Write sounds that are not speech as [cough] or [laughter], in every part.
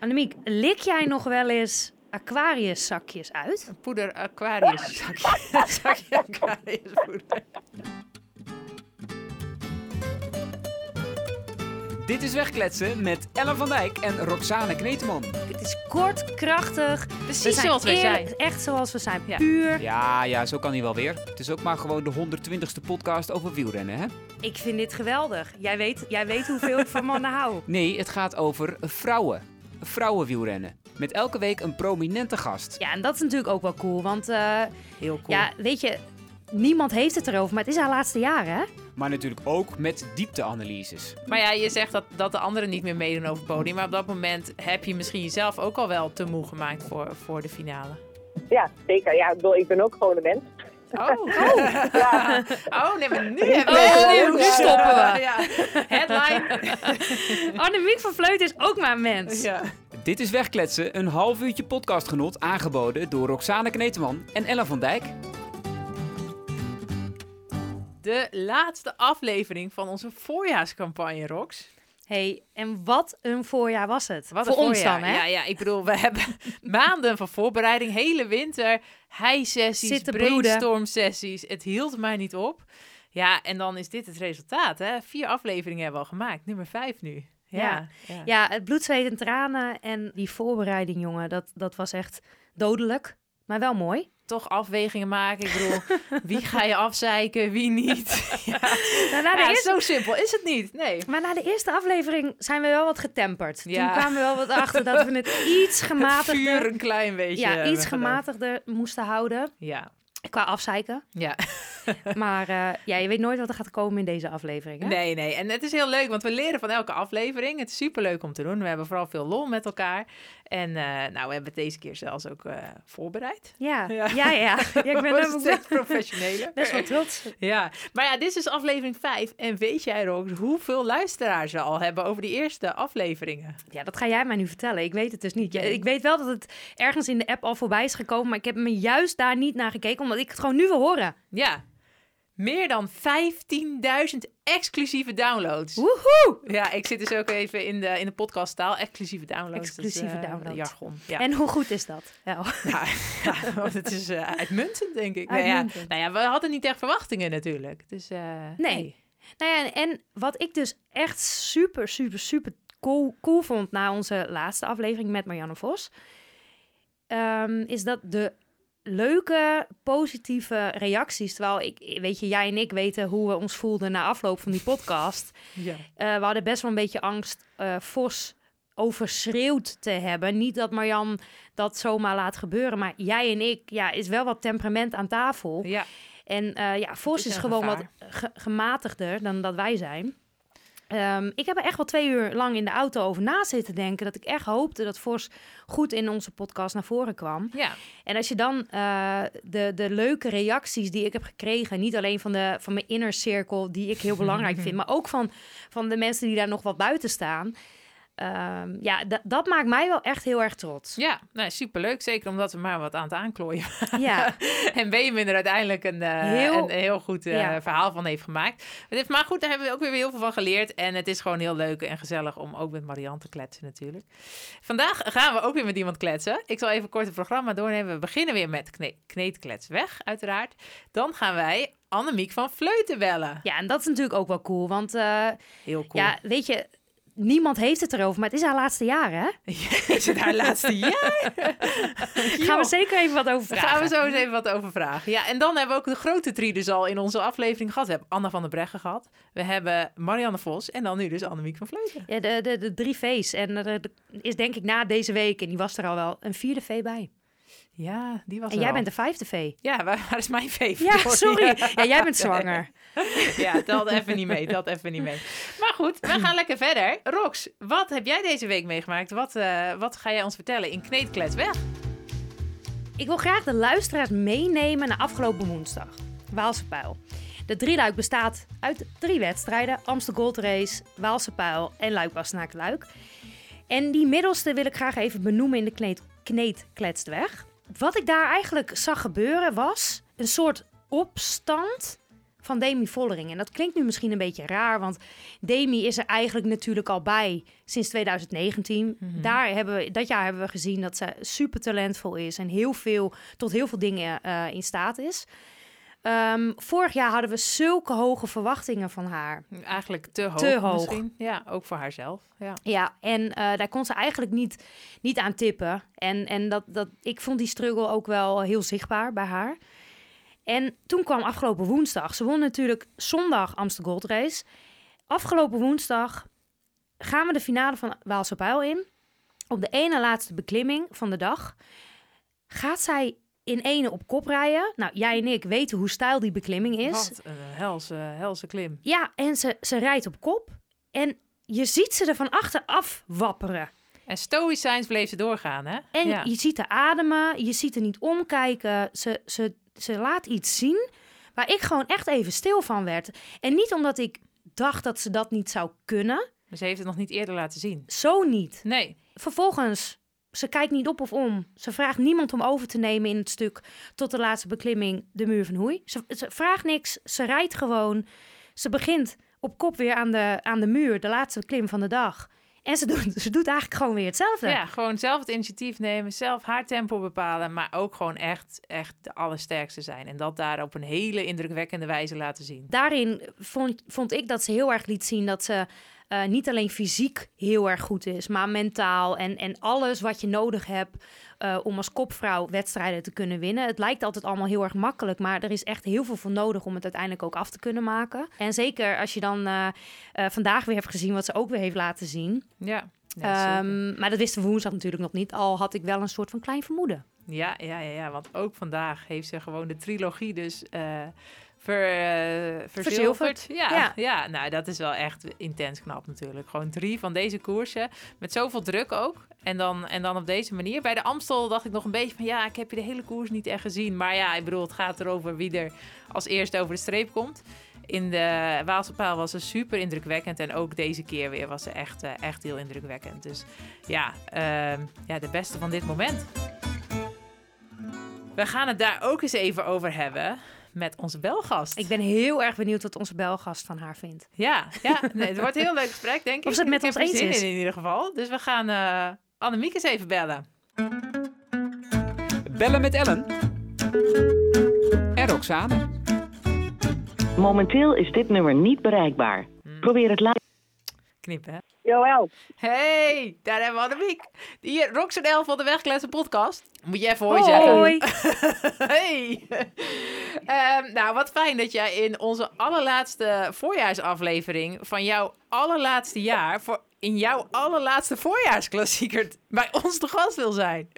Annemiek, lik jij nog wel eens Aquarius-zakjes uit? Poeder Aquarius. [laughs] zakje, zakje Aquarius poeder. Dit is Wegkletsen met Ellen van Dijk en Roxane Kneteman. Het is kort, krachtig. Precies zoals we zijn. Echt zoals we zijn. Ja. Puur. Ja, ja, zo kan hij wel weer. Het is ook maar gewoon de 120ste podcast over wielrennen, hè? Ik vind dit geweldig. Jij weet, jij weet hoeveel ik van mannen hou. Nee, het gaat over vrouwen. Vrouwenwielrennen. Met elke week een prominente gast. Ja, en dat is natuurlijk ook wel cool. Want eh, Heel cool. ja, weet je, niemand heeft het erover. Maar het is haar laatste jaar, hè? Maar natuurlijk ook met diepteanalyses. Maar ja, je zegt dat, dat de anderen niet meer meedoen over het podium. Maar op dat moment heb je misschien jezelf ook al wel te moe gemaakt voor, voor de finale. Ja, zeker. Ja, ik, bedoel, ik ben ook gewoon een mens. Oh, [laughs] Ja, oh nee, maar nu hebben Oh, we... nu stoppen we. Ja. Headline. [laughs] Annemiek van Vleuten is ook maar een mens. Ja. Dit is Wegkletsen, een half uurtje podcastgenot aangeboden door Roxane Kneteman en Ellen van Dijk. De laatste aflevering van onze voorjaarscampagne, Rox. Hey, en wat een voorjaar was het. Wat Voor een ons dan, hè? Ja, ja, ik bedoel, we [laughs] hebben maanden van voorbereiding, hele winter, hei-sessies, brainstorm-sessies. Het hield maar niet op. Ja, en dan is dit het resultaat, hè? Vier afleveringen hebben we al gemaakt, nummer vijf nu. Ja, ja. Ja, het bloed, zweet en tranen en die voorbereiding, jongen, dat, dat was echt dodelijk. Maar wel mooi. Toch afwegingen maken. Ik bedoel, wie ga je afzeiken, wie niet? [laughs] ja, Nou, na de Ja, eerste, zo simpel is het niet. Nee. maar na de eerste aflevering zijn we wel wat getemperd. Ja. Toen kwamen we wel wat achter dat we het [laughs] iets Het vuur gematigder, een klein beetje. ja, iets gedaan. gematigder moesten houden. Ja, Qua afzeiken. ja. [laughs] Maar eh, ja, je weet nooit wat er gaat komen in deze aflevering. Hè? Nee, nee. En het is heel leuk, want we leren van elke aflevering. Het is superleuk om te doen. We hebben vooral veel lol met elkaar. En eh, nou, we hebben het deze keer zelfs ook eh, voorbereid. Ja, [laughs] Ja. ja, ja. ja. ik [laughs] ben ook steeds professioneler. best wel trots. Ja, maar ja, dit is aflevering 5. En weet jij ook hoeveel luisteraars we al hebben over die eerste afleveringen? Ja, dat ga jij mij nu vertellen. Ik weet het dus niet. Ja, ik weet wel dat het ergens in de app al voorbij is gekomen, maar ik heb me juist daar niet naar gekeken, omdat ik het gewoon nu wil horen. Ja, meer dan 15.000 exclusieve downloads. Woehoe! Ja, ik zit dus ook even in de, in de podcasttaal. Exclusieve downloads. Exclusieve dat is, eh, downloads. Jargon. Ja. En hoe goed is dat? Ja. Ja, [laughs] het is eh, uitmuntend, denk ik. Nou ja, Uitmuntend. nou ja, we hadden niet echt verwachtingen natuurlijk. Dus, eh, Nee. Nou ja, en wat ik dus echt super, super, super cool, cool vond na onze laatste aflevering met Marianne Vos, ehm, is dat de leuke, positieve reacties, terwijl ik, weet je, jij en ik weten hoe we ons voelden na afloop van die podcast. [laughs] Ja. Eh, we hadden best wel een beetje angst eh Vos overschreeuwd te hebben. Niet dat Marjan dat zomaar laat gebeuren, maar jij en ik, ja, is wel wat temperament aan tafel. ja, En eh, ja, Vos is gewoon gevaar. wat ge- gematigder dan dat wij zijn. Ehm, ik heb er echt wel twee uur lang in de auto over na zitten denken. Dat ik echt hoopte dat Vos goed in onze podcast naar voren kwam. ja. En als je dan eh, de, de leuke reacties die ik heb gekregen, niet alleen van, de, van mijn inner cirkel, die ik heel belangrijk [laughs] vind, maar ook van, van de mensen die daar nog wat buiten staan. Ehm, ja, da- dat maakt mij wel echt heel erg trots. ja nou, superleuk. Zeker omdat we maar wat aan het aanklooien Ja, [laughs] en Benjamin er uiteindelijk een, eh, Heel- een heel goed eh, Ja. verhaal van heeft gemaakt. Maar goed, daar hebben we ook weer heel veel van geleerd. En het is gewoon heel leuk en gezellig om ook met Marianne te kletsen natuurlijk. Vandaag gaan we ook weer met iemand kletsen. Ik zal even kort het programma doornemen. We beginnen weer met kne Kneetklets weg, uiteraard. Dan gaan wij Annemiek van Vleuten bellen. ja, en dat is natuurlijk ook wel cool, want eh, Heel cool. ja, weet je, niemand heeft het erover, maar het is haar laatste jaar, hè? [laughs] is het haar laatste jaar? Daar [laughs] gaan we zeker even wat over vragen. gaan we zo eens even wat over vragen. Ja, en dan hebben we ook de grote drie dus al in onze aflevering gehad. We hebben Anna van der Breggen gehad. We hebben Marianne Vos. En dan nu dus Annemiek van Vleuten. Ja, de, de, de drie V's. En er er is denk ik na deze week, en die was er al wel, een vierde V bij. Ja, die was En er jij al. bent de vijfde V. Ja, waar, waar is mijn veef? Ja, sorry. Ja, jij bent zwanger. [laughs] Ja, telt even niet mee. Telt even niet mee. Maar goed, we gaan lekker verder. Rox, wat heb jij deze week meegemaakt? Wat, eh, wat ga jij ons vertellen in Kneedklets weg? Ik wil graag de luisteraars meenemen naar afgelopen woensdag. Waalse Pijl. De drieluik bestaat uit drie wedstrijden. Amsterdam Gold Race, Waalse Pijl en Luik Luik. En die middelste wil ik graag even benoemen in de kneed, kneedkletstweg. Wat ik daar eigenlijk zag gebeuren was een soort opstand van Demi Vollering. En dat klinkt nu misschien een beetje raar, want Demi is er eigenlijk natuurlijk al bij sinds 2019. Mhm. Daar hebben we, dat jaar hebben we gezien dat ze super talentvol is en heel veel, tot heel veel dingen eh, in staat is. Ehm, vorig jaar hadden we zulke hoge verwachtingen van haar. Eigenlijk te hoog, Te hoog. misschien. Ja, ook voor haarzelf. Ja. Ja, en eh, daar kon ze eigenlijk niet, niet aan tippen. En, en dat, dat, ik vond die struggle ook wel heel zichtbaar bij haar. En toen kwam afgelopen woensdag. Ze won natuurlijk zondag Amsterdam Gold Race. Afgelopen woensdag gaan we de finale van Waalse Pijl in. Op de ene laatste beklimming van de dag gaat zij in ene op kop rijden. Nou, jij en ik weten hoe stijl die beklimming is. Wat een helse, helse klim. Ja, en ze, ze rijdt op kop. En je ziet ze er van achteraf wapperen. En stoïcijns bleef ze doorgaan, hè? En ja. je ziet haar ademen, je ziet er niet omkijken. Ze, ze, ze laat iets zien waar ik gewoon echt even stil van werd. En niet omdat ik dacht dat ze dat niet zou kunnen. Maar ze heeft het nog niet eerder laten zien. Zo niet. Nee. Vervolgens, ze kijkt niet op of om. Ze vraagt niemand om over te nemen in het stuk tot de laatste beklimming, de muur van Hoei. Ze, ze vraagt niks, ze rijdt gewoon. Ze begint op kop weer aan de, aan de muur, de laatste klim van de dag. En ze doet, ze doet eigenlijk gewoon weer hetzelfde. Ja, gewoon zelf het initiatief nemen, zelf haar tempo bepalen, maar ook gewoon echt, echt de allersterkste zijn. En dat daar op een hele indrukwekkende wijze laten zien. Daarin vond, vond ik dat ze heel erg liet zien dat ze eh, niet alleen fysiek heel erg goed is, maar mentaal en, en alles wat je nodig hebt eh, om als kopvrouw wedstrijden te kunnen winnen. Het lijkt altijd allemaal heel erg makkelijk, maar er is echt heel veel voor nodig om het uiteindelijk ook af te kunnen maken. En zeker als je dan eh, vandaag weer hebt gezien wat ze ook weer heeft laten zien. Ja. Ehm, maar dat wisten we woensdag natuurlijk nog niet, al had ik wel een soort van klein vermoeden. ja, ja, ja, ja, want ook vandaag heeft ze gewoon de trilogie dus ver, eh, verzilverd. Verzilverd, Ja, ja. ja. nou dat is wel echt intens knap natuurlijk. Gewoon drie van deze koersen met zoveel druk ook. En dan, en dan op deze manier. Bij de Amstel dacht ik nog een beetje van ja, ik heb je de hele koers niet echt gezien. Maar ja, ik bedoel, het gaat erover wie er als eerste over de streep komt. In de Waalse Paal was ze super indrukwekkend. En ook deze keer weer was ze echt, eh, echt heel indrukwekkend. Dus ja, ehm, ja, de beste van dit moment. We gaan het daar ook eens even over hebben met onze belgast. Ik ben heel erg benieuwd wat onze belgast van haar vindt. Ja, ja [laughs] nee, het wordt een heel leuk gesprek, denk ik. Of ze het met ons eens zin is. in, in ieder geval. Dus we gaan eh Annemiek eens even bellen. Bellen met Ellen. En Roxane. Momenteel is dit nummer niet bereikbaar. Probeer het later. Knippen, hè? Joël, Hey, daar hebben we Annemiek. Hier, Roxanne Elf van de Wegkletsen podcast. Moet je even hoi zeggen. Hoi! [laughs] Hey. Ehm, nou, wat fijn dat jij in onze allerlaatste voorjaarsaflevering van jouw allerlaatste jaar, voor in jouw allerlaatste voorjaarsklassieker bij ons te gast wil zijn.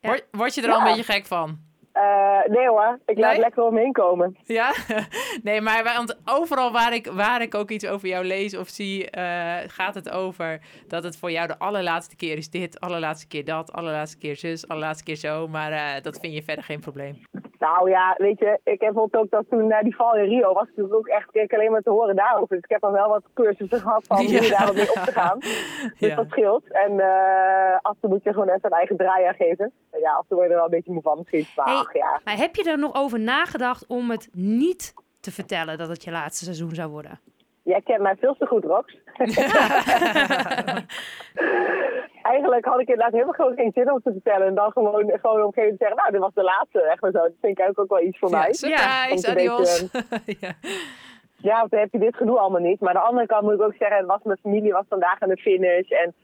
Word, word je er al een Ja. beetje gek van? Eh, nee hoor, ik laat Nee? lekker omheen komen. Ja? [laughs] Nee, maar want overal waar ik, waar ik ook iets over jou lees of zie, eh, gaat het over dat het voor jou de allerlaatste keer is dit, allerlaatste keer dat, allerlaatste keer zus, allerlaatste keer zo. Maar eh, dat vind je verder geen probleem. Nou ja, weet je, ik heb ook dat toen naar die val in Rio was, natuurlijk ook echt ik alleen maar te horen daarover. Dus ik heb dan wel wat cursussen gehad van [laughs] hoe je Ja. daar wat mee op te gaan. [laughs] Dus Ja. dat scheelt. En af en toe moet je gewoon even een eigen draai aan geven. Ja, af en toe word je er wel een beetje moe van misschien. Maar Hey. Ja. Maar heb je er nog over nagedacht om het niet te vertellen dat het je laatste seizoen zou worden? Jij kent mij veel te goed, Rox. [laughs] Eigenlijk had ik inderdaad helemaal gewoon geen zin om te vertellen. En dan gewoon, gewoon op een gegeven moment zeggen, nou, dit was de laatste. Echt maar zo. Dat vind ik eigenlijk ook wel iets voor mij. Ja, surprise, Om te adios. [laughs] ja. Ja, want dan heb je dit genoeg allemaal niet. Maar aan de andere kant moet ik ook zeggen, was mijn familie was vandaag aan de finish. En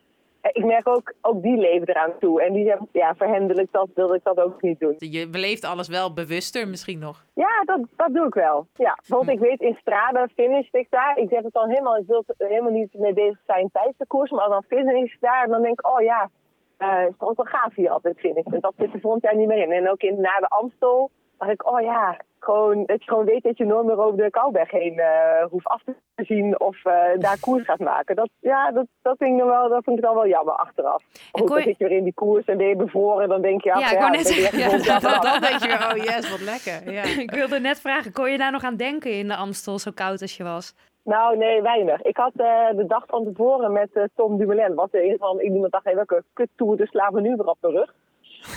ik merk ook, ook die leven eraan toe. En die hebben, ja, voor hen wil ik dat, wilde ik dat ook niet doen. Je beleeft alles wel bewuster misschien nog. Ja, dat, dat doe ik wel. Ja, bijvoorbeeld, ik weet in Strade finish ik daar. Ik zeg het dan helemaal, ik wil helemaal niet mee bezig zijn tijdens de koers. Maar dan finish ik daar, dan denk ik, oh ja, eh het is toch wel gaaf hier altijd finish. En dat zit er volgend jaar niet meer in. En ook in, na de Amstel, dacht ik, oh ja, gewoon, dat je gewoon weet dat je nooit meer over de Kouwberg heen eh, hoeft af te zien of eh, daar [laughs] koers gaat maken. Dat, ja, dat, dat, vind ik wel, dat vind ik dan wel jammer achteraf. Goed, dan je- zit je weer in die koers en ben je bevroren. Dan denk je, Ja, ach, ik wou net je jaar dan, denk je oh yes, wat lekker. Ja. [laughs] Ik wilde net vragen, kon je daar nog aan denken in de Amstel, zo koud als je was? Nou, nee, weinig. Ik had eh, de dag van tevoren met Tom Dumoulin, wat in ieder geval, ik niemand dacht, hey, welke kuttoer, dus slaan we nu weer op de rug.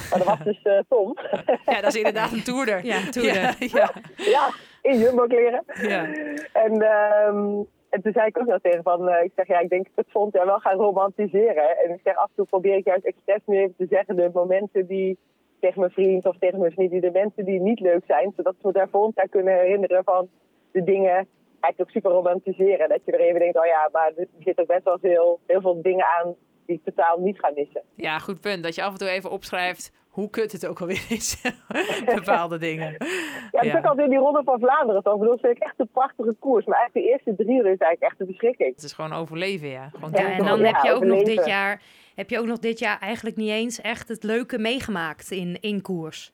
Maar dat was dus eh, Tom. [laughs] Ja, dat is inderdaad een toerder. Ja, toerder. Ja, ja, ja, in Jumbo-kleren. ja. En, ehm, en toen zei ik ook nog tegen van, eh, ik zeg ja, ik denk dat vond jij wel gaan romantiseren. En ik zeg af en toe probeer ik juist expres nu even te zeggen de momenten die tegen mijn vriend of tegen mijn vriendin, de mensen die niet leuk zijn, zodat we daar volgend jaar kunnen herinneren van de dingen eigenlijk ook super romantiseren. Dat je er even denkt, oh ja, maar er zit ook best wel veel, heel veel dingen aan die ik totaal niet ga missen. Ja, goed punt. Dat je af en toe even opschrijft hoe kut het ook alweer is. [laughs] Bepaalde dingen. Ja, dat is Ja. ook altijd in die Ronde van Vlaanderen. toch? Ik bedoel, dat vind ik echt een prachtige koers. Maar eigenlijk de eerste drie is eigenlijk echt een beschikking. Het is gewoon overleven, ja. Gewoon Ja, Ja, en dan Ja, heb je ook nog dit jaar, heb je ook nog dit jaar eigenlijk niet eens echt het leuke meegemaakt in, in koers.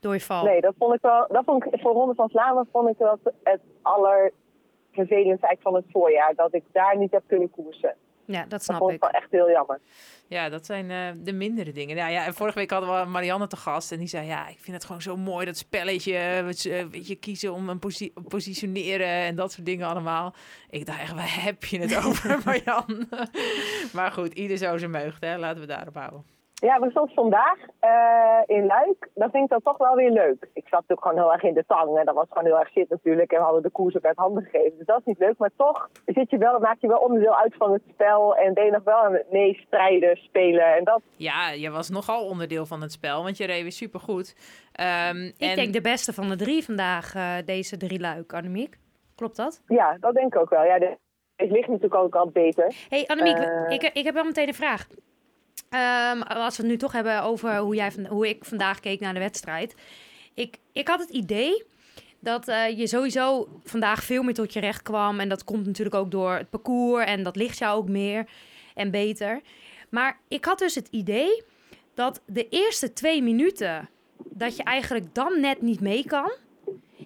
Door je val. Nee, dat vond ik wel. Dat vond ik voor Ronde van Vlaanderen vond ik dat het allervervelendste eigenlijk van het voorjaar. Dat ik daar niet heb kunnen koersen. Ja, dat Dat snap ik ik. wel echt heel jammer. Ja, dat zijn eh, de mindere dingen. Nou ja, en vorige week hadden we Marianne te gast. En die zei, ja, ik vind het gewoon zo mooi, dat spelletje. Weet je, eh, weet je, kiezen om een posi- positioneren en dat soort dingen allemaal. Ik dacht echt, waar heb je het [laughs] over, Marianne? maar goed, ieder zo zijn meugd, hè. Laten we daarop houden. Ja, maar zoals vandaag eh, in Luik, dan vind ik dat toch wel weer leuk. Ik zat natuurlijk gewoon heel erg in de tang en dat was gewoon heel erg shit natuurlijk. En we hadden de koers ook uit handen gegeven. Dus dat is niet leuk. Maar toch zit je wel, maak je wel onderdeel uit van het spel. En ben je nog wel aan het meestrijden, spelen. En dat, Ja, je was nogal onderdeel van het spel, want je reed weer supergoed. Ehm Ik en denk de beste van de drie vandaag, eh, deze drie luik, Annemiek. Klopt dat? ja, dat denk ik ook wel. Ja, de, het ligt natuurlijk ook al beter. hey, Annemiek, Eh. ik, ik heb wel meteen een vraag. Ehm, als we het nu toch hebben over hoe, jij, hoe ik vandaag keek naar de wedstrijd. Ik, ik had het idee dat eh, je sowieso vandaag veel meer tot je recht kwam. En dat komt natuurlijk ook door het parcours en dat ligt jou ook meer en beter. Maar ik had dus het idee dat de eerste twee minuten, dat je eigenlijk dan net niet mee kan.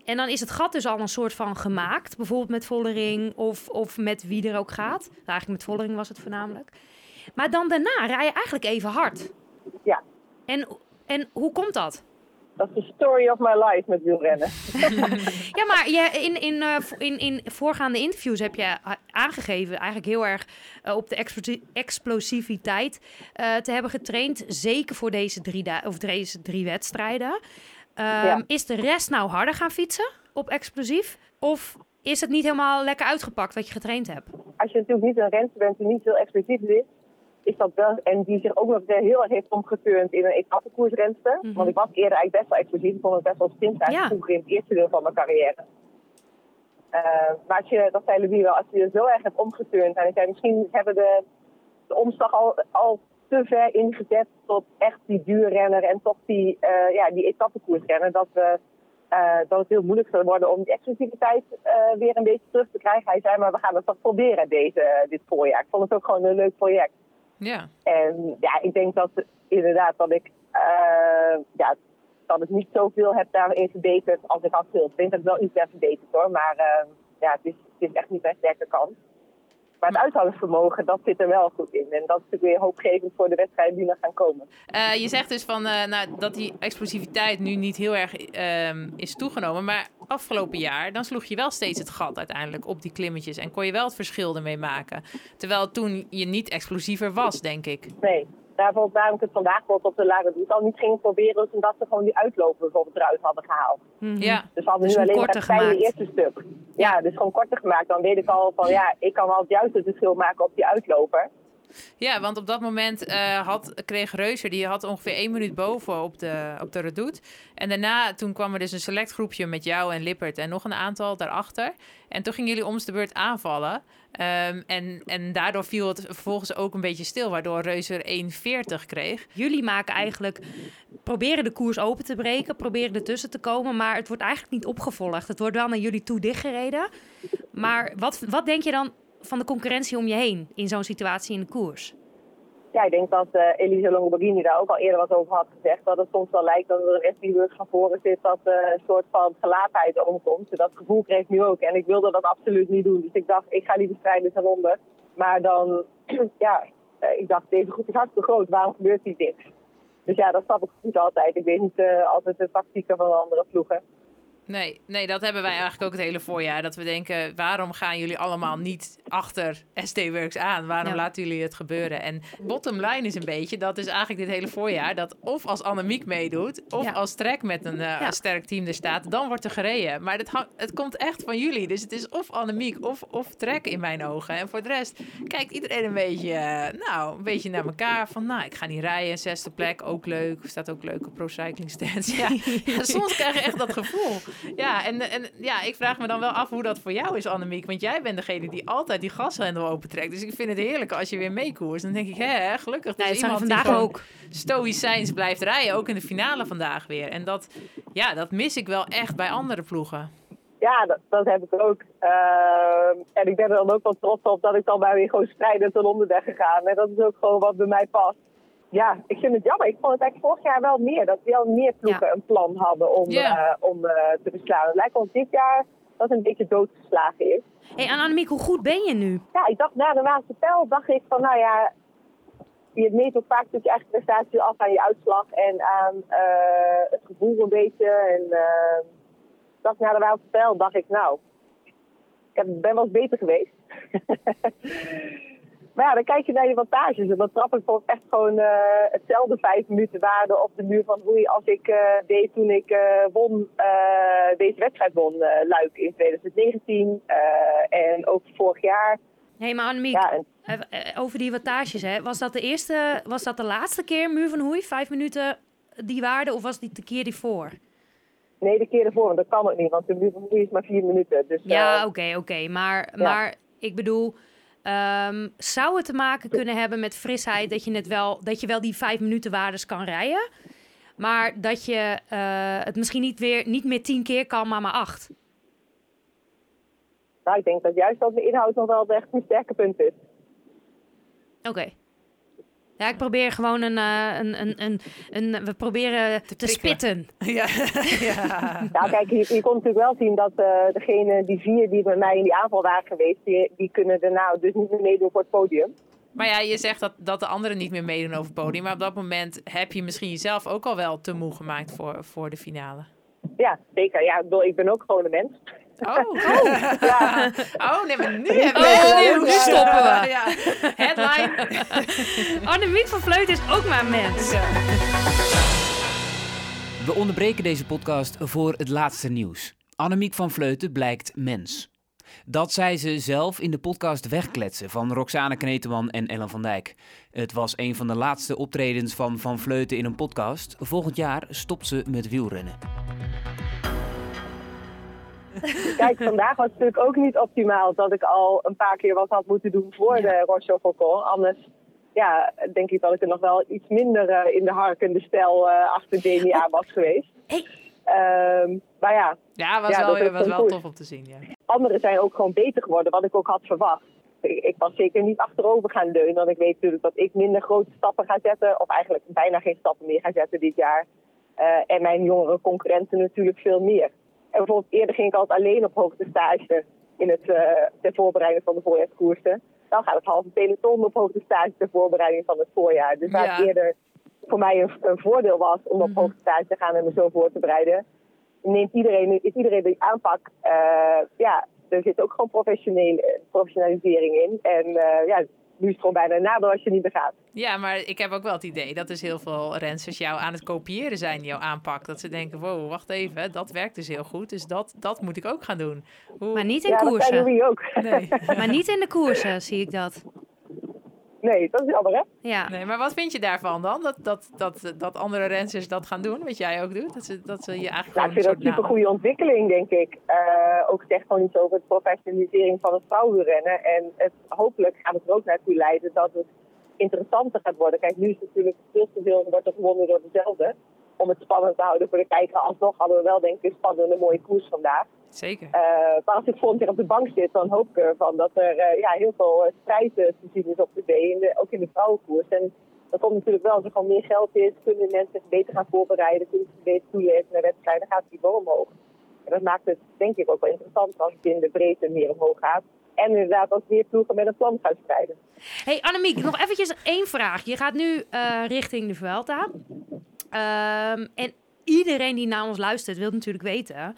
En dan is het gat dus al een soort van gemaakt. Bijvoorbeeld met Vollering of, of met wie er ook gaat. Eigenlijk met Vollering was het voornamelijk. Maar dan daarna rij je eigenlijk even hard. Ja. En, en hoe komt dat? Dat is de story of my life met wielrennen. [laughs] Ja, maar je, in, in, eh, in, in voorgaande interviews heb je a- aangegeven... eigenlijk heel erg eh, op de explosi- explosiviteit eh, te hebben getraind. Zeker voor deze drie, of deze drie wedstrijden. Ehm, Ja. Is de rest nou harder gaan fietsen op explosief? Of is het niet helemaal lekker uitgepakt wat je getraind hebt? Als je natuurlijk niet een renster bent die niet heel explosief is, is dat wel. En die zich ook nog heel erg heeft omgeturnd in een etappekoersrenster. Mhm. Want ik was eerder eigenlijk best wel explosief. Ik vond het best wel stint eigenlijk Ja. in het eerste deel van mijn carrière. Eh, maar als je, dat zei Louis wel, als je je zo erg hebt omgeturnd. En ik zei, misschien hebben de, de omslag al, al te ver ingezet tot echt die duurrenner en tot die, eh ja, die etappekoersrenner. Dat, we, eh, dat het heel moeilijk zou worden om die explosiviteit eh, weer een beetje terug te krijgen. Hij zei, maar we gaan het toch proberen deze, dit voorjaar. Ik vond het ook gewoon een leuk project. Ja, En ja, ik denk dat inderdaad dat ik, eh, ja, dat ik niet zoveel heb daarin verbeterd als ik had gewild. Ik denk dat ik wel iets heb verbeterd hoor, maar eh, ja, het is, het is echt niet mijn sterke kant. Maar het uithoudingsvermogen, dat zit er wel goed in. En dat is natuurlijk weer hoopgevend voor de wedstrijden die nog gaan komen. Eh, je zegt dus van, eh, nou, dat die explosiviteit nu niet heel erg ehm, is toegenomen. Maar afgelopen jaar, dan sloeg je wel steeds het gat uiteindelijk op die klimmetjes. En kon je wel het verschil ermee maken. Terwijl toen je niet explosiever was, denk ik. Nee, daarvoor waarom ik het vandaag bijvoorbeeld op de lage doet al niet ging proberen, is omdat ze gewoon die uitlopen bijvoorbeeld eruit hadden gehaald. Mhm. Ja, Dus we hadden Dus nu alleen maar het eerste stuk. Ja, dus gewoon korter gemaakt. Dan weet ik al van ja, ik kan wel het juiste verschil maken op die uitloper. Ja, want op dat moment eh, had, kreeg Reuser, die had ongeveer één minuut boven op de, op de redoute. En daarna, toen kwam er dus een select groepje met jou en Lippert en nog een aantal daarachter. En toen gingen jullie om de beurt aanvallen. Ehm, en, en daardoor viel het vervolgens ook een beetje stil, waardoor Reuser 1,40 kreeg. Jullie maken eigenlijk, proberen de koers open te breken, proberen ertussen te komen, maar het wordt eigenlijk niet opgevolgd. Het wordt wel naar jullie toe dichtgereden. Maar wat, wat denk je dan van de concurrentie om je heen in zo'n situatie in de koers? Ja, ik denk dat eh Elise Longoborghini daar ook al eerder wat over had gezegd. Dat het soms wel lijkt dat er een restdienst van voren zit dat eh, een soort van gelaatheid omkomt. Dat gevoel kreeg ik nu ook. En ik wilde dat absoluut niet doen. Dus ik dacht, ik ga strijden ten onder. Maar dan, [clears throat] ja, eh, ik dacht, deze groep is hartstikke groot. Waarom gebeurt hier niks? Dus ja, dat snap ik niet altijd. Ik weet niet altijd de tactieken van andere ploegen. Nee, nee, dat hebben wij eigenlijk ook het hele voorjaar. Dat we denken, waarom gaan jullie allemaal niet achter SD-Works aan? Waarom Ja. laten jullie het gebeuren? En bottom line is een beetje, dat is eigenlijk dit hele voorjaar... dat of als Annemiek meedoet, of Ja. als Trek met een eh, Ja. sterk team er staat... dan wordt er gereden. Maar het, hang- het komt echt van jullie. Dus het is of Annemiek of, of Trek in mijn ogen. En voor de rest kijkt iedereen een beetje, eh, nou, een beetje naar elkaar. Van, nou, ik ga niet rijden, zesde plek, ook leuk. Staat ook leuk op Pro Cycling Stands. Ja, [laughs] ja, soms krijg je echt dat gevoel. Ja, en, en ja, ik vraag me dan wel af hoe dat voor jou is, Annemiek. Want jij bent degene die altijd die gashendel opentrekt. Dus ik vind het heerlijk als je weer meekoerst. Dan denk ik, hè, gelukkig. Nee, dus je iemand die vandaag gewoon ook. stoïcijns blijft rijden. Ook in de finale vandaag weer. En dat, ja, dat mis ik wel echt bij andere ploegen. Ja, dat, dat heb ik ook. Ehm, en ik ben er dan ook wel trots op dat ik dan maar weer gewoon strijdend ten onder ben gegaan. En dat is ook gewoon wat bij mij past. Ja, ik vind het jammer. Ik vond het eigenlijk vorig jaar wel meer. Dat wel meer ploegen een plan hadden om, eh, om eh, te beslaan. Het lijkt ons dit jaar dat het een beetje doodgeslagen is. hey, en Annemiek, hoe goed ben je nu? Ja, ik dacht na de Waalse Pijl, dacht ik van nou ja, je meet ook vaak natuurlijk je eigen prestatie af aan je uitslag en aan eh, het gevoel een beetje. En ik dacht na de Waalse Pijl, dacht ik nou, ik ben wel eens beter geweest. [laughs] maar ja, dan kijk je naar je wattages en dan trap ik gewoon echt gewoon eh, hetzelfde vijf minuten waarde op de muur van hoe als ik eh, deed toen ik eh, won, deze wedstrijd won, Luik in 2019 eh, en ook vorig jaar. hey, maar Annemiek, Ja, en over die wattages, hè. Was dat de eerste, was dat de laatste keer Muur van Hoei? Vijf minuten die waarde of was die de keer die voor? Nee, de keer ervoor, want dat kan ook niet, want de muur van Moei is maar vier minuten. Dus, Ja, oké, oké. Maar, maar ik bedoel, ehm, zou het te maken kunnen hebben met frisheid dat je, het wel, dat je wel die vijf minuten waardes kan rijden, maar dat je eh, het misschien niet, weer, niet meer tien keer kan, maar maar acht? nou, ik denk dat juist dat de inhoud nog wel echt een sterke punt is. Oké. Ja, ik probeer gewoon een, eh, een, een, een, een, we proberen te, spitten. [laughs] Ja, ja. Nou, kijk, je, je kon natuurlijk wel zien dat eh degene, die vier die met mij in die aanval waren geweest, die, die kunnen daarna dus niet meer meedoen voor het podium. Maar ja, je zegt dat, dat de anderen niet meer meedoen over het podium. Maar op dat moment heb je misschien jezelf ook al wel te moe gemaakt voor, voor de finale. Ja, zeker. Ja, ik, bedoel, ik ben ook gewoon een mens. Oh, Ja, [laughs] oh nee, maar nu hebben Oh, we... nu, nu stoppen we. Ja. Headline. [laughs] Annemiek van Vleuten is ook maar een mens. We onderbreken deze podcast voor het laatste nieuws. Annemiek van Vleuten blijkt mens. Dat zei ze zelf in de podcast Wegkletsen van Roxane Kneteman en Ellen van Dijk. Het was een van de laatste optredens van Van Vleuten in een podcast. Volgend jaar stopt ze met wielrennen. [laughs] kijk, vandaag was het natuurlijk ook niet optimaal dat ik al een paar keer wat had moeten doen voor de Roche Faucon. Anders ja, denk ik dat ik er nog wel iets minder eh, in de harkende stijl eh achter Demi aan was geweest. Hey. Ehm, maar ja, Ja, was Ja, wel, dat was wel goed. tof om te zien. Ja. anderen zijn ook gewoon beter geworden, wat ik ook had verwacht. Ik, ik was zeker niet achterover gaan leunen, want ik weet natuurlijk dat ik minder grote stappen ga zetten, of eigenlijk bijna geen stappen meer ga zetten dit jaar. Eh, en mijn jongere concurrenten natuurlijk veel meer. En bijvoorbeeld eerder ging ik altijd alleen op hoogte stage in het, eh, ter voorbereiding van de voorjaarskoersen. Dan gaat het halve peloton op hoogte stage ter voorbereiding van het voorjaar. Dus waar Ja. het eerder voor mij een, een voordeel was om op hoogte stage te gaan en me zo voor te bereiden, neemt iedereen, is iedereen die aanpak, eh, ja, er zit ook gewoon professionele, professionalisering in. En eh, ja, nu is het gewoon bijna een nadeel als je niet meer gaat. ja, maar ik heb ook wel het idee dat dus heel veel rensers jou aan het kopiëren zijn, jouw aanpak. Dat ze denken, wow, wacht even, dat werkt dus heel goed. Dus dat, dat moet ik ook gaan doen. Hoe... Maar niet in ja, dat koersen. jullie ook. Nee. [laughs] Maar niet in de koersen, zie ik dat. Nee, dat is jammer hè. Ja. nee, maar wat vind je daarvan dan? Dat, dat, dat, dat andere rensers dat gaan doen, wat jij ook doet? Dat ze, dat ze je eigenlijk gewoon ik vind dat een super goede ontwikkeling, denk ik. Eh, ook zegt gewoon iets over de professionalisering van het vrouwenrennen. En het, hopelijk gaat het er ook naartoe leiden dat het interessanter gaat worden. Kijk, nu is het natuurlijk veel te veel, wordt er gewonnen door dezelfde. Om het spannend te houden voor de kijker. Alsnog hadden we wel, denk ik, een spannende, mooie koers vandaag. Zeker. Eh, maar als ik volgend jaar op de bank zit, dan hoop ik ervan dat er eh, ja, heel veel eh, strijd te zien is op de, ook in de vrouwenkoers. En dat komt natuurlijk wel als er gewoon meer geld is, kunnen mensen zich beter gaan voorbereiden, kunnen ze beter toeleven naar wedstrijden, dan gaat het niveau omhoog. En dat maakt het denk ik ook wel interessant als het in de breedte meer omhoog gaat. En inderdaad als meer ploegen met een plan gaan strijden. Hey Annemiek, nog eventjes één vraag. Je gaat nu richting de Vuelta. Ehm, en iedereen die naar ons luistert wil natuurlijk weten...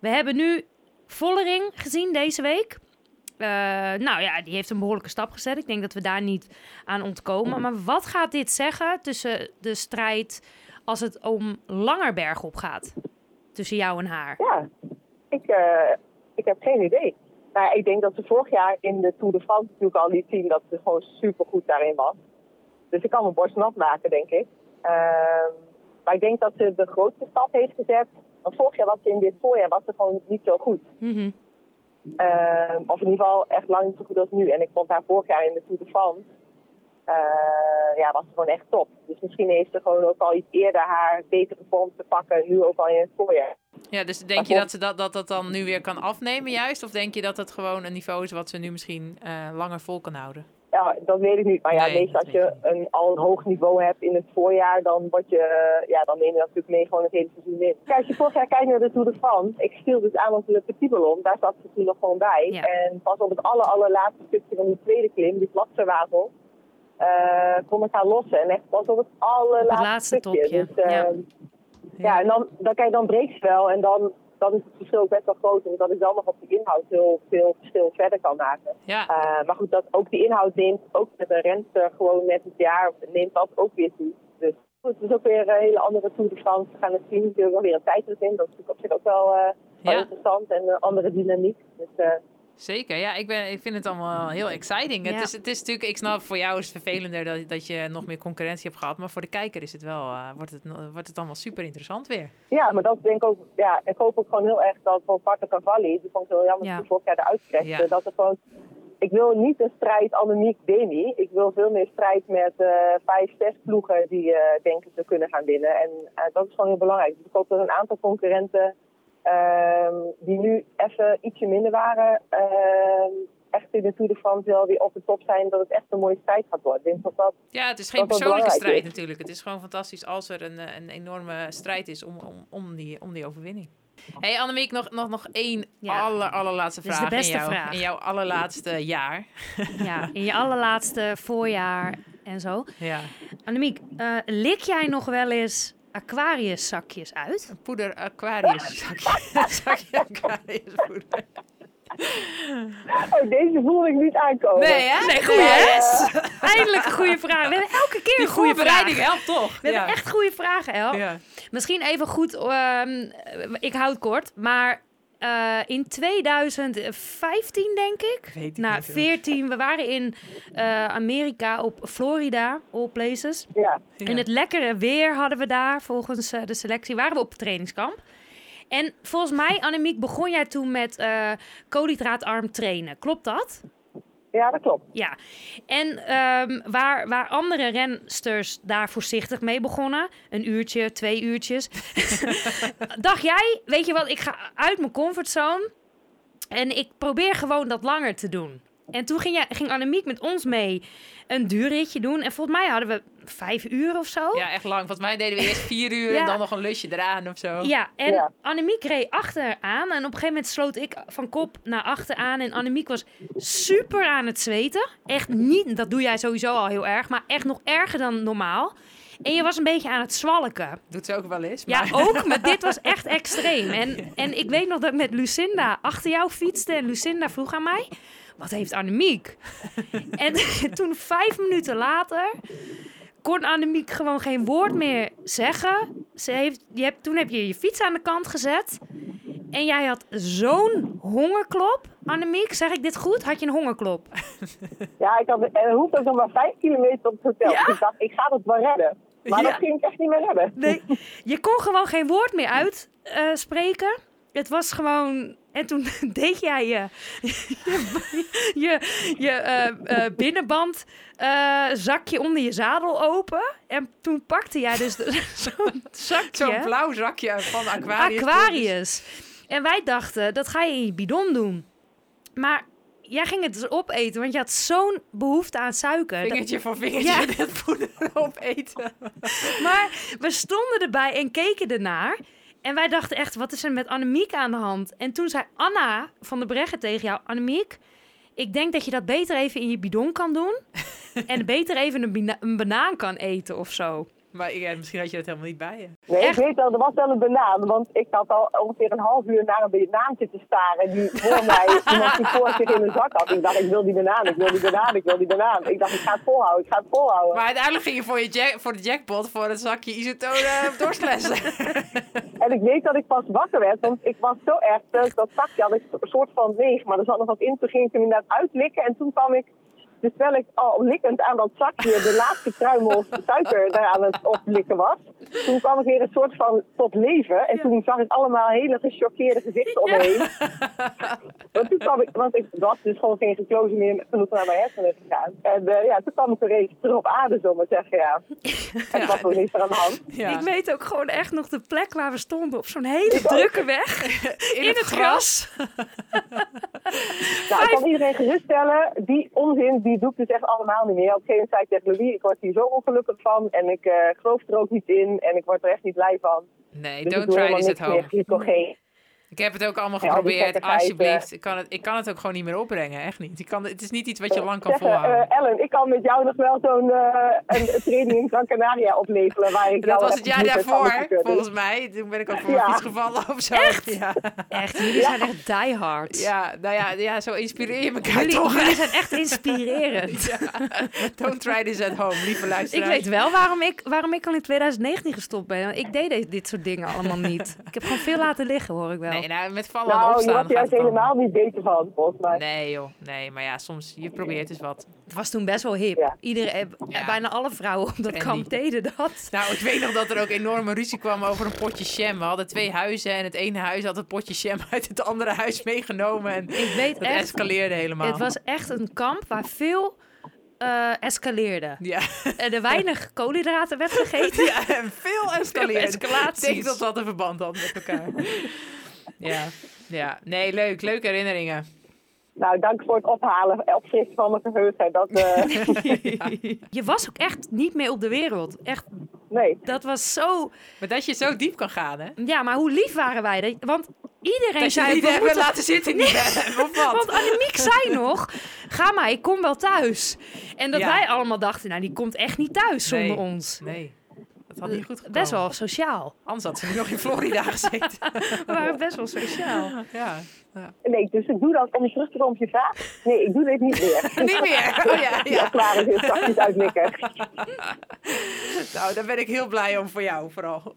We hebben nu Vollering gezien deze week. Eh, nou ja, die heeft een behoorlijke stap gezet. Ik denk dat we daar niet aan ontkomen. Maar wat gaat dit zeggen tussen de strijd als het om Langerberg op gaat? Tussen jou en haar. Ja, ik, eh, ik heb geen idee. Maar ik denk dat ze vorig jaar in de Tour de France natuurlijk al liet zien dat ze gewoon super goed daarin was. Dus ik kan mijn borst nat maken, denk ik. Ehm, maar ik denk dat ze de grootste stap heeft gezet. Want vorig jaar was ze in dit voorjaar was ze gewoon niet zo goed. Mhm. Ehm, of in ieder geval echt lang niet zo goed als nu. En ik vond haar vorig jaar in de Tour de France. eh, ja, was ze gewoon echt top. Dus misschien heeft ze gewoon ook al iets eerder haar betere vorm te pakken. Nu ook al in het voorjaar. Ja, dus denk je dat ze dat, dat, dat dan nu weer kan afnemen juist? Of denk je dat het gewoon een niveau is wat ze nu misschien eh, langer vol kan houden? Ja, dat weet ik niet. Maar ja, Nee, meestal als je een, al een hoog niveau hebt in het voorjaar, dan, word je, ja, dan neem je dat natuurlijk mee gewoon het hele seizoen in. Kijk, als je vorig jaar kijkt naar de Tour de France, ik viel dus aan op de Petit Ballon, daar zat ze toen nog gewoon bij. Ja. En pas op het aller, allerlaatste stukje van die tweede klim, die platserwavel, eh kon ik haar lossen. En echt pas op het allerlaatste Het laatste stukje. topje, Dus, eh, ja. ja. en dan, dan, kijk, dan breekt ze wel en dan, dan is het verschil best wel groot. En dat ik dan nog op die inhoud heel veel verschil verder kan maken. Ja, Uh, maar goed, dat ook die inhoud neemt, ook met een renster gewoon met het jaar, neemt dat ook weer toe. Dus goed, het is ook weer een hele andere Tour de France. We gaan het zien, natuurlijk wel weer een tijdrit in. Dat is natuurlijk op zich ook wel, eh, wel Ja. interessant en een andere dynamiek. Dus uh, zeker. Ja, ik, ben, ik vind het allemaal heel exciting. Ja. Het, is, het is natuurlijk, ik snap, voor jou is het vervelender dat, dat je nog meer concurrentie hebt gehad. Maar voor de kijker is het wel, eh, wordt, het, wordt het allemaal super interessant weer. ja, maar dat denk ik ook, ja, ik hoop ook gewoon heel erg dat voor Parker Cavalli, die vond ik heel jammer Ja. dat hij vorig jaar eruit kreeg, Ja. dat er gewoon, ik wil niet een strijd Annemiek Demi. Ik wil veel meer strijd met eh, vijf, zes ploegen die eh, denken te kunnen gaan winnen. En eh, dat is gewoon heel belangrijk. Dus ik hoop dat een aantal concurrenten die nu even ietsje minder waren, ehm, echt in de Tour de France wel weer op de top zijn, dat het echt een mooie strijd gaat worden. Ik denk dat dat Ja, het is geen persoonlijke strijd is. natuurlijk. Het is gewoon fantastisch als er een, eh, een enorme strijd is om, om, om, die, om die overwinning. hey Annemiek, nog, nog, nog één Ja. aller, allerlaatste Dit is vraag, de beste in, jou, vraag. in jouw allerlaatste jaar. Ja, in je allerlaatste voorjaar en zo. Ja. Annemiek, eh, lik jij nog wel eens Aquarius-zakjes uit? Een poeder Aquarius [laughs] zakje. [laughs] zakje Aquarius poeder. Oh, deze voelde ik niet aankomen. Nee, hè? Nee, goeie, hè? Eindelijk een goede vraag. We hebben elke keer Die een goede vraag. helpt toch? We hebben echt goede vragen, El. Ja. Misschien even goed, ehm, ik houd het kort, maar eh, in 2015 denk ik, Weet ik nou niet, hoor. 14, we waren in eh, Amerika op Florida, all places. Ja. In het lekkere weer hadden we daar, volgens eh, de selectie, waren we op het trainingskamp. En volgens mij, Annemiek, begon jij toen met eh koolhydraatarm trainen. Klopt dat? Ja, dat klopt. Ja. En ehm, waar, waar andere rensters daar voorzichtig mee begonnen, een uurtje, twee uurtjes, [laughs] dacht jij, weet je wat, ik ga uit mijn comfortzone en ik probeer gewoon dat langer te doen. En toen ging, jij, ging Annemiek met ons mee een duurritje doen. En volgens mij hadden we vijf uur of zo. Ja, echt lang. Volgens mij deden we eerst vier uur [laughs] Ja. en dan nog een lusje eraan of zo. Ja, en Ja. Annemiek reed achteraan. En op een gegeven moment sloot ik van kop naar achter aan. En Annemiek was super aan het zweten. Echt niet, dat doe jij sowieso al heel erg. Maar echt nog erger dan normaal. En je was een beetje aan het zwalken. Doet ze ook wel eens. Ja, Maar... ook, maar dit was echt [laughs] extreem. En, en ik weet nog dat ik met Lucinda achter jou fietste. En Lucinda vroeg aan mij, wat heeft Annemiek? [laughs] en [laughs] toen vijf minuten later kon Annemiek gewoon geen woord meer zeggen. Ze heeft, je hebt, toen heb je je fiets aan de kant gezet. En jij had zo'n hongerklop. Annemiek, zeg ik dit goed? Had je een hongerklop? [laughs] Ja, ik had, en het hoeft ook nog maar vijf kilometer op het hotel. Ja? Dus ik dacht, ik ga het wel redden. Maar Ja. dat ging ik echt niet meer redden. Nee, je kon gewoon geen woord meer uitspreken. het was gewoon... En toen [laughs] deed jij je, je, je, je eh, eh, binnenband eh, zakje onder je zadel open. En toen pakte jij dus [laughs] zo'n zakje. Zo'n blauw zakje van Aquarius. Aquarius. En wij dachten, dat ga je in je bidon doen. Maar jij ging het dus opeten, want je had zo'n behoefte aan suiker. Dat- Vingertje voor vingertje Ja. dit poeder opeten. Maar we stonden erbij en keken ernaar. En wij dachten echt, wat is er met Annemiek aan de hand? En toen zei Anna van der Breggen tegen jou... Annemiek, ik denk dat je dat beter even in je bidon kan doen. [laughs] en beter even een, een banaan kan eten of zo. Maar ja, misschien had je dat helemaal niet bij je. Nee, Echt? ik weet wel, er was wel een banaan. Want ik had al ongeveer een half uur naar een banaan zitten staren. Die voor mij, [laughs] iemand die voor zich in de zak had. Ik dacht, ik wil die banaan, ik wil die banaan, ik wil die banaan. Ik dacht, ik ga het volhouden, ik ga het volhouden. Maar uiteindelijk ging je voor, je jack, voor de jackpot voor het zakje isotone dorstlessen. [laughs] En ik weet dat ik pas wakker werd, want ik was zo erg. Dat zakje had ik een soort van leeg, maar er zat nog wat in. Toen ging ik hem inderdaad uitlikken. En toen kwam ik, dus terwijl ik al likkend aan dat zakje de laatste kruimel suiker daar aan het oplikken was. Toen kwam ik weer een soort van tot leven. En toen zag ik allemaal hele gechoqueerde gezichten om me heen. want toen kwam ik, want ik was dus gewoon geen geklozen meer genoeg naar mijn hersenen gegaan. En eh, ja, toen kwam ik er eens terug op aarde, zo maar zeggen, ja. [laughs] En was ook niks er aan de hand. Ja. Ik weet ook gewoon echt nog de plek waar we stonden. Op zo'n hele drukke weg. [laughs] in, In het gras. [laughs] Nou, ik kan iedereen geruststellen, die onzin, die doe ik dus echt allemaal niet meer. Op een gegeven moment zei ik tegen Louis, ik word hier zo ongelukkig van en ik eh, geloof er ook niet in en ik word er echt niet blij van. Nee, Dus don't try this at home. meer. Ik heb het ook allemaal Ja, geprobeerd. gekkigheid, Alsjeblieft. Ik kan, het, ik kan het ook gewoon niet meer opbrengen. Echt niet. Ik kan, het is niet iets wat je lang kan eh, volhouden. eh, Ellen, ik kan met jou nog wel zo'n eh, een, training in Gran Canaria opleveren. Waar ik dat was het jaar daarvoor, volgens mij. Toen ben ik ook voor Ja. mijn fiets gevallen of zo. Echt? Ja. Echt, jullie zijn echt diehard. ja, nou ja, ja, zo inspireer je elkaar Jullie, toch. jullie zijn echt inspirerend. [laughs] Ja. Don't try this at home, lieve Ik luisteraars. weet wel waarom ik, waarom ik al in 2019 gestopt ben. Ik deed dit, dit soort dingen allemaal niet. Ik heb gewoon veel laten liggen, hoor ik wel. Nee, nou, met vallen en Nou, je opstaan wordt gaat juist het allemaal. helemaal niet beter van, volgens mij. Nee joh, nee, maar ja, soms, je probeert eens wat. Het was toen best wel hip. Ja. Iedereen, Ja. Bijna alle vrouwen op dat kamp deden dat. Nou, ik weet nog dat er ook enorme ruzie kwam over een potje jam. We hadden twee huizen en het ene huis had het potje jam uit het andere huis meegenomen. En Ik weet dat echt, escaleerde helemaal. het was echt een kamp waar veel eh, escaleerde. Ja, En er weinig koolhydraten werd gegeten. ja en veel escaleerde. escalaties. Ik denk dat dat een verband had met elkaar. Ja, ja. Nee, leuk. Leuke herinneringen. Nou, dank voor het ophalen, opfrissen van mijn geheugen. Dat, eh, [laughs] Je was ook echt niet meer op de wereld. Echt, nee. dat was zo... Maar dat je zo diep kan gaan, hè? Ja, maar hoe lief waren wij? Dat- Want iedereen Dat je zei... niet we hebben moeten- laten zitten bed. Of wat? Want Annemiek zei nog, ga maar, ik kom wel thuis. En dat Ja. wij allemaal dachten, nou, die komt echt niet thuis zonder Nee. ons. Nee, dat had niet goed gekomen. Best wel sociaal. Anders had ze [laughs] nu nog in Florida gezeten. [laughs] We waren best wel sociaal. Ja. Nee, dus ik doe dat om terug te komen op je vraag. Nee, ik doe dit niet meer. [laughs] Niet meer. Oh ja, Ja, ja. klaar is het, zakjes uitlikken. Nou, daar ben ik heel blij om voor jou vooral.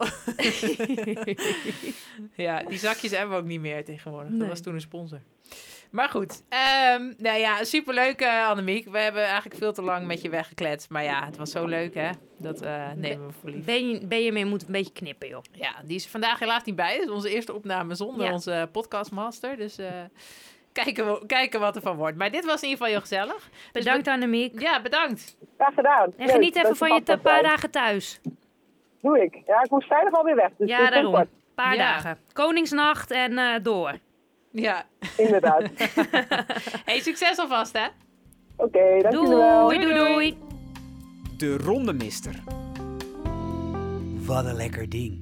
ja, die zakjes hebben we ook niet meer tegenwoordig. Dat was toen een sponsor. Maar goed, ehm, nou ja, superleuk eh, Annemiek. We hebben eigenlijk veel te lang met je weggekletst. Maar ja, het was zo leuk hè. Dat eh, nemen we voor lief. Ben je, ben je mee moet een beetje knippen, joh. Ja, die is vandaag helaas niet bij. Dat is onze eerste opname zonder Ja. onze podcastmaster. Dus eh, kijken, we, kijken wat er van wordt. Maar dit was in ieder geval heel gezellig. Dus Bedankt Annemiek. Ja, bedankt. Graag gedaan. En geniet even van je paar zijn. dagen thuis. Doe ik. Ja, ik moest vrijdag alweer weg. Dus Ja, daarom. kort. paar Ja. dagen. Koningsnacht en eh, door. Ja. Inderdaad. [laughs] Hey, succes alvast hè. Oké, dank jullie wel. Doei, doei, doei. De ronde mister. Wat een lekker ding.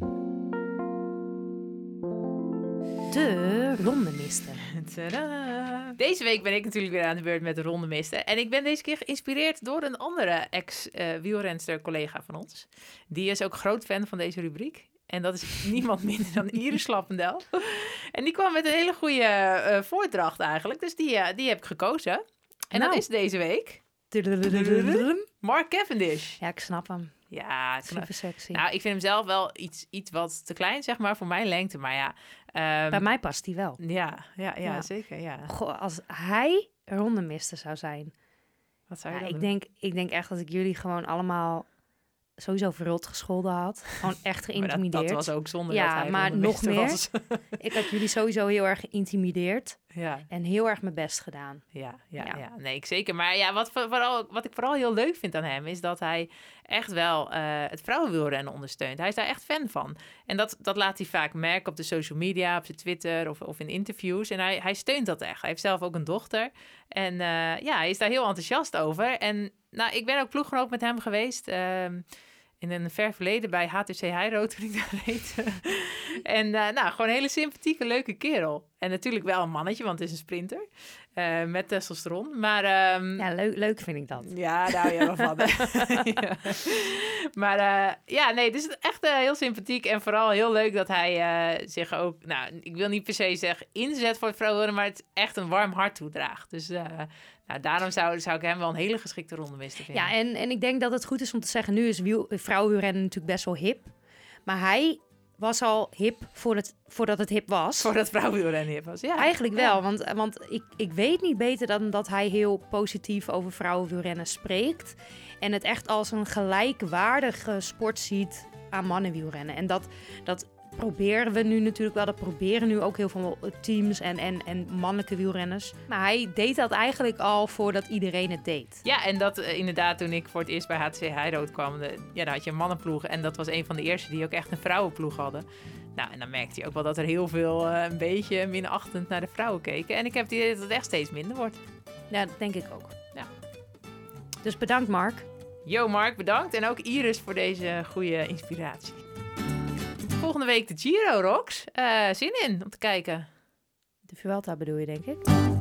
De ronde-mister. Tadaa. Deze week ben ik natuurlijk weer aan de beurt met de ronde misten. En ik ben deze keer geïnspireerd door een andere ex-wielrenster collega van ons. Die is ook groot fan van deze rubriek. En dat is niemand minder dan [laughs] Iris Slappendel. En die kwam met een hele goede eh, voordracht eigenlijk. Dus die, eh, die heb ik gekozen. En Nou. dat is deze week Mark Cavendish. Ja, ik snap hem. Ja, Super sexy. nou, ik vind hem zelf wel iets, iets wat te klein, zeg maar, voor mijn lengte. Maar ja, ehm, Bij mij past hij wel. ja, ja, ja, Ja. zeker. Ja. Goh, als hij ronde-mister zou zijn. Wat zou je Ja, dan ik, doen? denk, ik denk echt dat ik jullie gewoon allemaal sowieso verrot gescholden had. [laughs] Gewoon echt Maar dat, geïntimideerd. dat was ook zonder Ja, dat hij maar nog meer. was. [laughs] Ik had jullie sowieso heel erg geïntimideerd. ja, En heel erg mijn best gedaan. ja, ja, ja. Ja. Nee, ik zeker. Maar ja, wat, voor- vooral, wat ik vooral heel leuk vind aan hem... is dat hij echt wel eh, het vrouwenwielrennen ondersteunt. Hij is daar echt fan van. En dat, dat laat hij vaak merken op de social media, op zijn Twitter of, of in interviews. En hij, hij steunt dat echt. Hij heeft zelf ook een dochter. En eh, ja, hij is daar heel enthousiast over. En nou, ik ben ook ploeggenoot met hem geweest... ehm, in een ver verleden bij HTC Heiro toen ik daar reed. [laughs] en eh, nou, gewoon een hele sympathieke, leuke kerel. En natuurlijk wel een mannetje, want het is een sprinter. Eh, met testosteron. Maar ehm, Ja, leuk, leuk vind ik dat. ja, daar hou je wel van. [laughs] ja. Maar eh, ja, nee, het is echt eh, heel sympathiek. En vooral heel leuk dat hij zich ook, nou, ik wil niet per se zeggen inzet voor het vrouwen, maar het echt een warm hart toedraagt. Dus nou, daarom zou, zou ik hem wel een hele geschikte ronde mister vinden. Ja, en, en ik denk dat het goed is om te zeggen, nu is wiel, vrouwenwielrennen natuurlijk best wel hip. Maar hij was al hip voordat, het- voordat het hip was. [laughs] Voordat vrouwenwielrennen hip was. Ja, Eigenlijk Ja. wel, want, want ik, ik weet niet beter dan dat hij heel positief over vrouwenwielrennen spreekt. En het echt als een gelijkwaardige sport ziet aan mannenwielrennen. En dat, dat proberen we nu natuurlijk wel. Dat proberen nu ook heel veel teams en, en, en mannelijke wielrenners. Maar hij deed dat eigenlijk al voordat iedereen het deed. Ja, en dat eh, inderdaad toen ik voor het eerst bij HTC Heirood kwam, de, ja, dan had je een mannenploeg. En dat was een van de eerste die ook echt een vrouwenploeg hadden. Nou, en dan merkte je ook wel dat er heel veel eh, een beetje minachtend naar de vrouwen keken. En ik heb het idee dat het echt steeds minder wordt. Ja, dat denk ik ook. Ja. Dus bedankt Mark. Yo Mark, bedankt. En ook Iris voor deze goede inspiratie. Volgende week de Giro, Rox. Eh, zin in om te kijken. De Vuelta bedoel je, denk ik.